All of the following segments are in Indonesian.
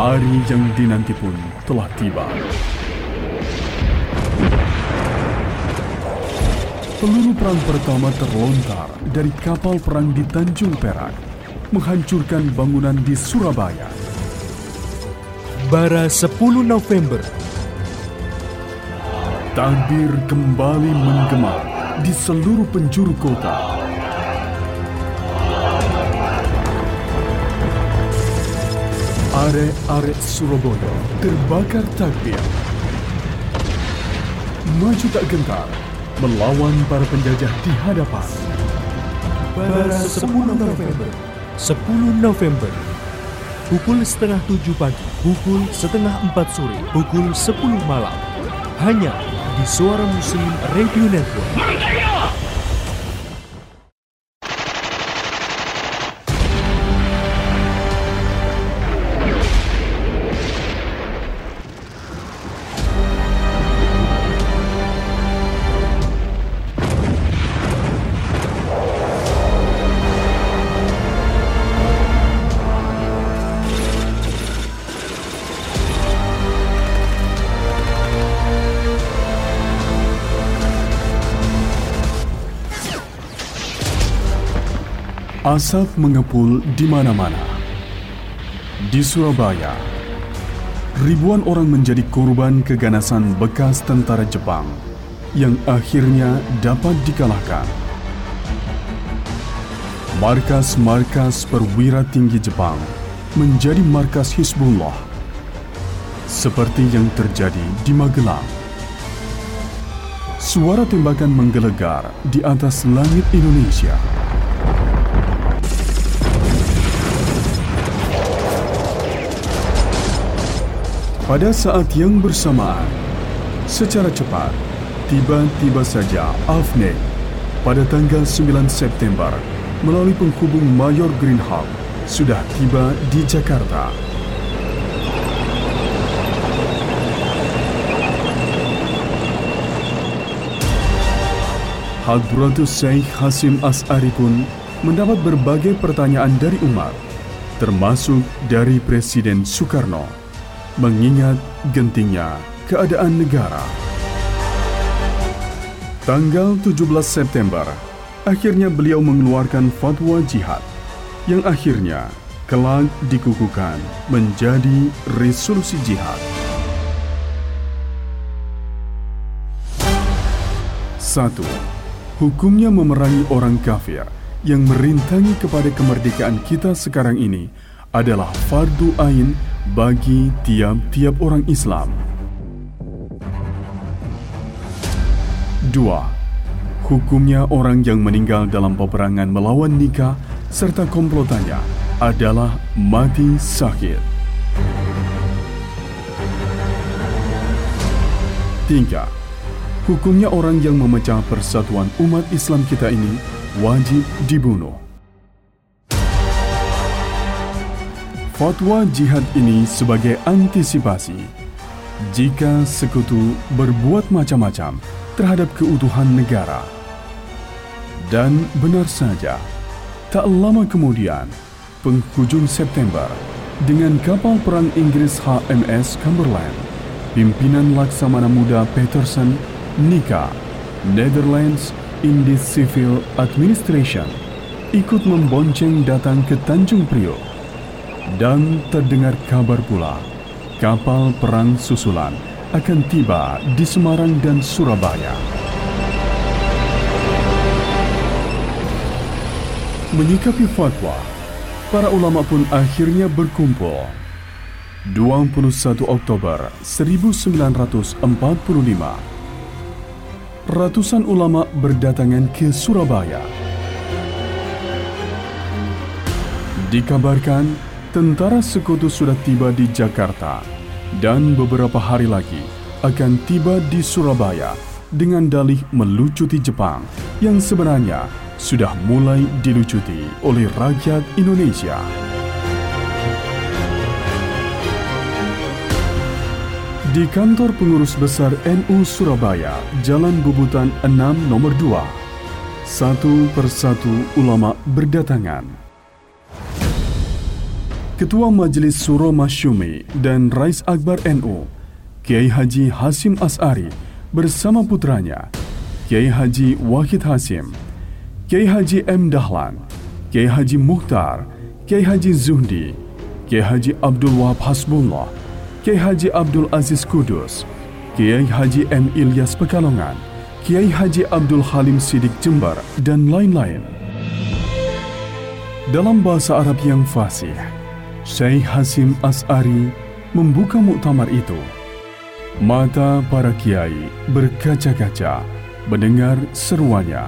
Hari yang dinanti pun telah tiba. Peluru perang pertama terlontar dari kapal perang di Tanjung Perak, menghancurkan bangunan di Surabaya. Bara 10 November Takbir kembali menggema di seluruh penjuru kota. Are-are Surabaya terbakar takbir. Maju tak gentar melawan para penjajah di hadapan. Bara 10 November 10 November Pukul setengah tujuh pagi, pukul setengah empat sore, pukul sepuluh malam. Hanya di Suara Muslim Radio Network. Asap mengepul di mana-mana. Di Surabaya, ribuan orang menjadi korban keganasan bekas tentara Jepang yang akhirnya dapat dikalahkan. Markas-markas perwira tinggi Jepang menjadi markas Hizbullah, seperti yang terjadi di Magelang. Suara tembakan menggelegar di atas langit Indonesia. Pada saat yang bersamaan, secara cepat, tiba-tiba saja Afne pada tanggal 9 September melalui penghubung Mayor Greenhalgh sudah tiba di Jakarta. Hadratus Syekh Hasim As'ari pun mendapat berbagai pertanyaan dari umat, termasuk dari Presiden Soekarno mengingat gentingnya keadaan negara. Tanggal 17 September, akhirnya beliau mengeluarkan fatwa jihad yang akhirnya kelak dikukuhkan menjadi resolusi jihad. Satu, hukumnya memerangi orang kafir yang merintangi kepada kemerdekaan kita sekarang ini adalah fardu ain bagi tiap-tiap orang Islam. Dua, hukumnya orang yang meninggal dalam peperangan melawan nikah serta komplotannya adalah mati sakit. Tiga, hukumnya orang yang memecah persatuan umat Islam kita ini wajib dibunuh. Fatwa jihad ini sebagai antisipasi jika sekutu berbuat macam-macam terhadap keutuhan negara. Dan benar saja, tak lama kemudian, penghujung September, dengan kapal perang Inggris HMS Cumberland, pimpinan Laksamana Muda Peterson, Nika, Netherlands Indies Civil Administration, ikut membonceng datang ke Tanjung Priok dan terdengar kabar pula, kapal perang susulan akan tiba di Semarang dan Surabaya. Menyikapi fatwa, para ulama pun akhirnya berkumpul. 21 Oktober 1945, ratusan ulama berdatangan ke Surabaya. Dikabarkan Tentara sekutu sudah tiba di Jakarta dan beberapa hari lagi akan tiba di Surabaya dengan dalih melucuti Jepang yang sebenarnya sudah mulai dilucuti oleh rakyat Indonesia. Di kantor pengurus besar NU Surabaya, Jalan Bubutan 6 nomor 2, satu persatu ulama berdatangan Ketua Majelis Suro Masyumi dan Rais Akbar NU, Kiai Haji Hasim As'ari bersama putranya, Kiai Haji Wahid Hasim, Kiai Haji M. Dahlan, Kiai Haji Mukhtar, Kiai Haji Zuhdi, Kiai Haji Abdul Wahab Hasbullah, Kiai Haji Abdul Aziz Kudus, Kiai Haji M. Ilyas Pekalongan, Kiai Haji Abdul Halim Sidik Jember, dan lain-lain. Dalam bahasa Arab yang fasih, Syekh Hasim As'ari membuka muktamar itu. Mata para kiai berkaca-kaca mendengar seruannya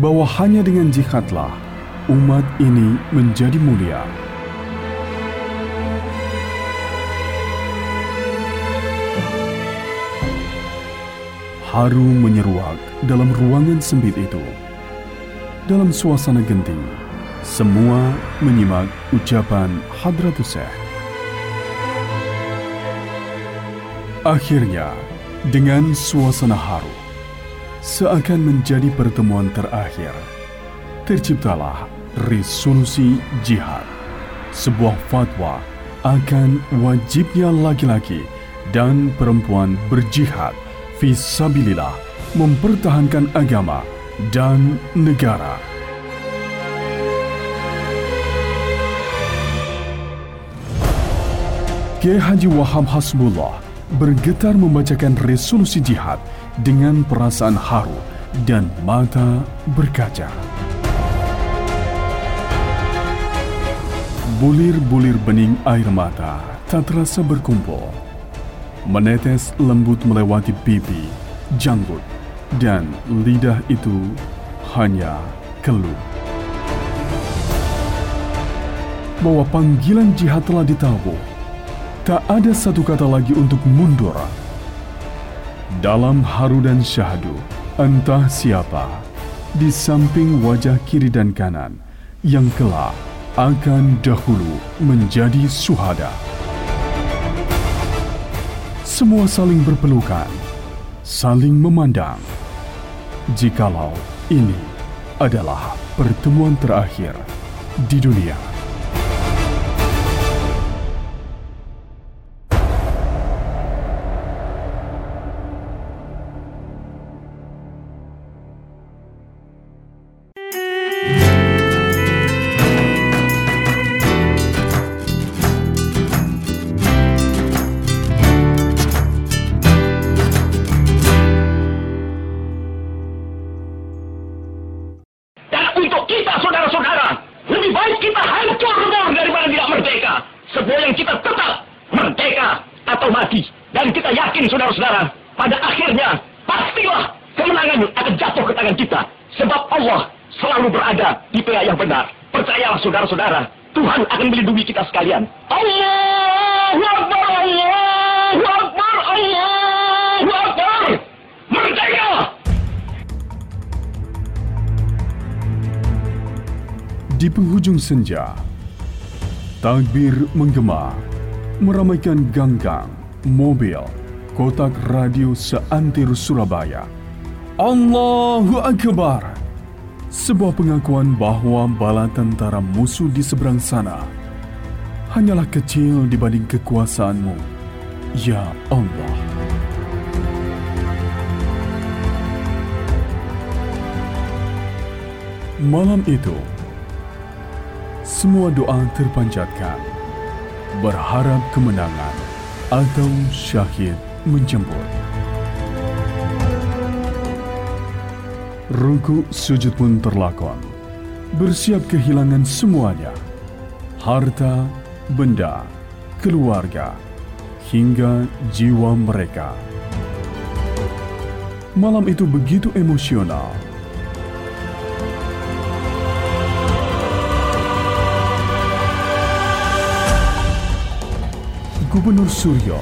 bahwa hanya dengan jihadlah umat ini menjadi mulia. Haru menyeruak dalam ruangan sempit itu. Dalam suasana genting, semua menyimak ucapan Hadratus Syekh. Akhirnya, dengan suasana haru, seakan menjadi pertemuan terakhir, terciptalah resolusi jihad, sebuah fatwa akan wajibnya laki-laki dan perempuan berjihad fisabilillah mempertahankan agama dan negara. Kiai Haji Wahab Hasbullah bergetar membacakan resolusi jihad dengan perasaan haru dan mata berkaca. Bulir-bulir bening air mata tak terasa berkumpul. Menetes lembut melewati pipi, janggut, dan lidah itu hanya keluh. Bahwa panggilan jihad telah ditabuh Tak ada satu kata lagi untuk mundur. Dalam haru dan syahdu, entah siapa, di samping wajah kiri dan kanan, yang kelak akan dahulu menjadi suhada. Semua saling berpelukan, saling memandang. Jikalau ini adalah pertemuan terakhir di dunia. Saudara-saudara, Tuhan akan melindungi kita sekalian. Allahu Akbar, Allahu Akbar, Allahu Akbar. Merdeka! Di penghujung senja, takbir menggema, meramaikan gang-gang, mobil, kotak radio seantir Surabaya. Allahu Akbar! Sebuah pengakuan bahwa bala tentara musuh di seberang sana hanyalah kecil dibanding kekuasaanmu, ya Allah. Malam itu, semua doa terpanjatkan, berharap kemenangan atau syahid menjemput. Ruku sujud pun terlakon. Bersiap kehilangan semuanya. Harta, benda, keluarga, hingga jiwa mereka. Malam itu begitu emosional. Gubernur Suryo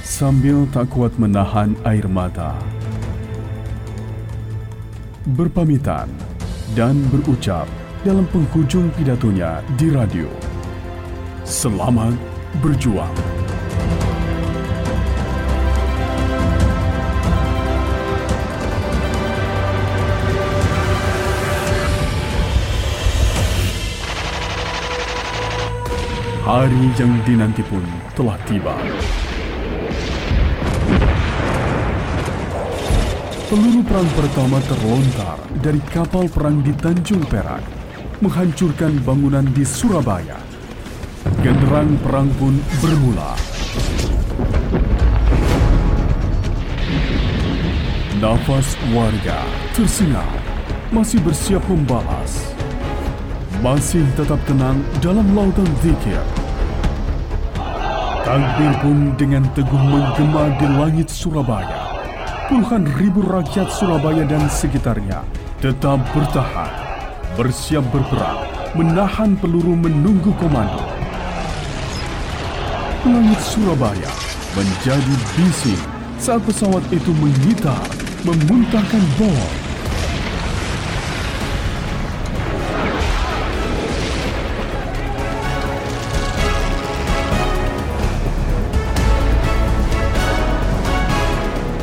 sambil tak kuat menahan air mata berpamitan dan berucap dalam penghujung pidatonya di radio. Selamat berjuang. Hari yang dinanti pun telah tiba. Peluru perang pertama terlontar dari kapal perang di Tanjung Perak, menghancurkan bangunan di Surabaya. Genderang perang pun bermula. Nafas warga tersengal, masih bersiap membalas. Masih tetap tenang dalam lautan zikir. Takbir pun dengan teguh menggema di langit Surabaya. Puluhan ribu rakyat Surabaya dan sekitarnya tetap bertahan, bersiap berperang, menahan peluru menunggu komando. Langit Surabaya menjadi bising saat pesawat itu mengitar, memuntahkan bom.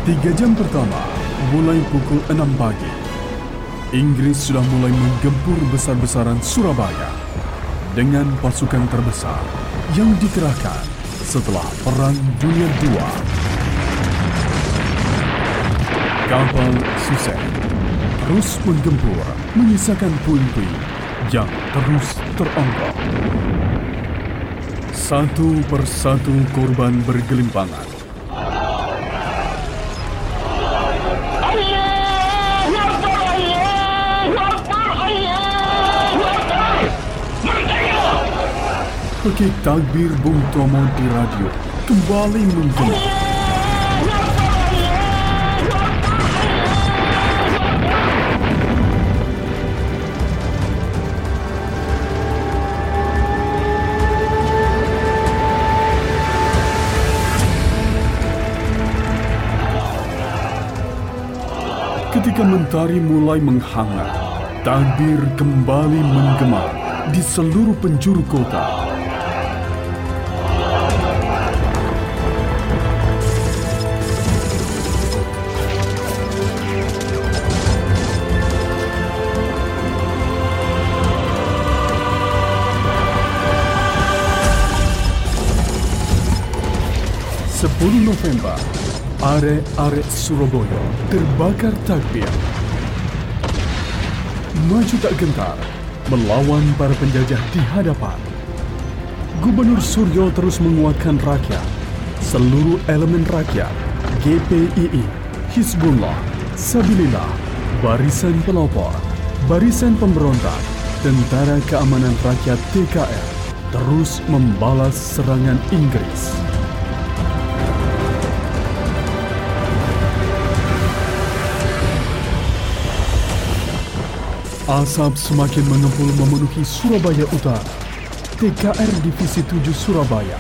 Tiga jam pertama, mulai pukul 6 pagi, Inggris sudah mulai menggempur besar-besaran Surabaya dengan pasukan terbesar yang dikerahkan setelah Perang Dunia II. Kapal Sussex terus menggempur menyisakan puing-puing yang terus teronggok. Satu persatu korban bergelimpangan Pekik takbir Bung Tomo di radio kembali menggema. Ketika mentari mulai menghangat, takbir kembali menggema di seluruh penjuru kota. November, are-are Surabaya terbakar takbir. Maju tak gentar, melawan para penjajah di hadapan. Gubernur Suryo terus menguatkan rakyat. Seluruh elemen rakyat, GPII, Hizbullah, Sabilillah, Barisan Pelopor, Barisan Pemberontak, Tentara Keamanan Rakyat TKR terus membalas serangan Inggris. Asap semakin mengepul memenuhi Surabaya Utara. TKR Divisi 7 Surabaya,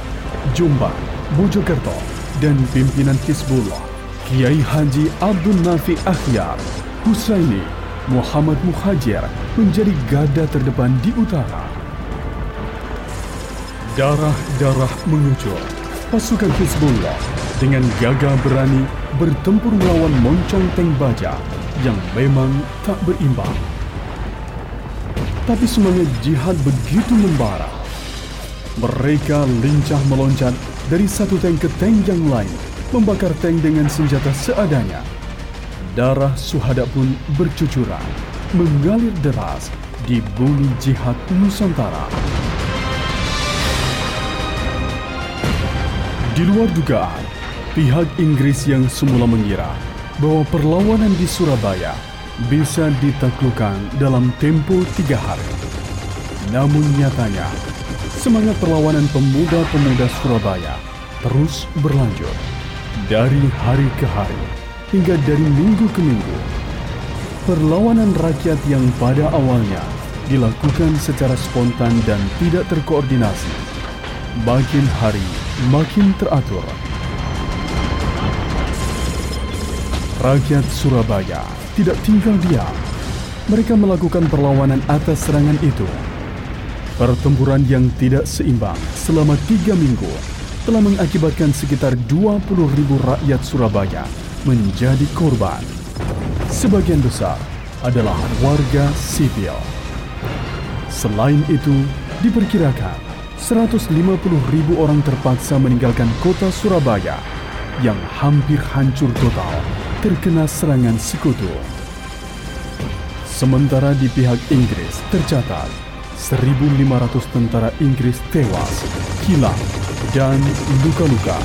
Jombang, Mojokerto, dan pimpinan Hizbullah, Kiai Haji Abdul Nafi Akhyar, Husaini, Muhammad Muhajir menjadi garda terdepan di utara. Darah-darah mengucur. Pasukan Hizbullah dengan gagah berani bertempur melawan moncong tank baja yang memang tak berimbang. Tapi semangat jihad begitu membara. Mereka lincah meloncat dari satu tank ke tank yang lain, membakar tank dengan senjata seadanya. Darah suhada pun bercucuran, mengalir deras di bumi jihad Nusantara. Di luar dugaan, pihak Inggris yang semula mengira bahwa perlawanan di Surabaya bisa ditaklukkan dalam tempo tiga hari. Namun nyatanya, semangat perlawanan pemuda-pemuda Surabaya terus berlanjut dari hari ke hari hingga dari minggu ke minggu. Perlawanan rakyat yang pada awalnya dilakukan secara spontan dan tidak terkoordinasi, makin hari makin teratur. Rakyat Surabaya tidak tinggal diam. Mereka melakukan perlawanan atas serangan itu. Pertempuran yang tidak seimbang selama tiga minggu telah mengakibatkan sekitar 20 ribu rakyat Surabaya menjadi korban. Sebagian besar adalah warga sipil. Selain itu, diperkirakan 150 ribu orang terpaksa meninggalkan kota Surabaya yang hampir hancur total terkena serangan sekutu. Sementara di pihak Inggris tercatat 1.500 tentara Inggris tewas, hilang, dan luka-luka.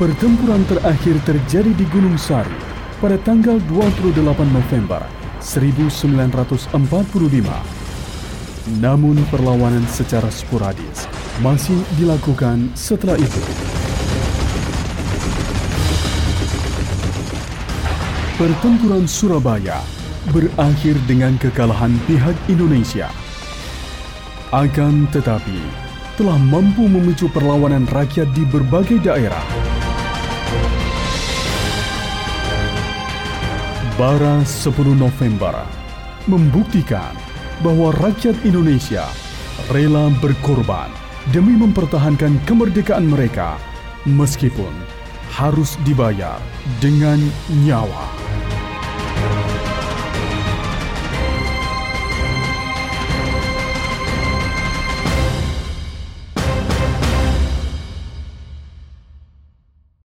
Pertempuran terakhir terjadi di Gunung Sari pada tanggal 28 November 1945. Namun perlawanan secara sporadis masih dilakukan setelah itu. Pertempuran Surabaya berakhir dengan kekalahan pihak Indonesia. Akan tetapi, telah mampu memicu perlawanan rakyat di berbagai daerah. Bara 10 November membuktikan bahwa rakyat Indonesia rela berkorban demi mempertahankan kemerdekaan mereka meskipun harus dibayar dengan nyawa.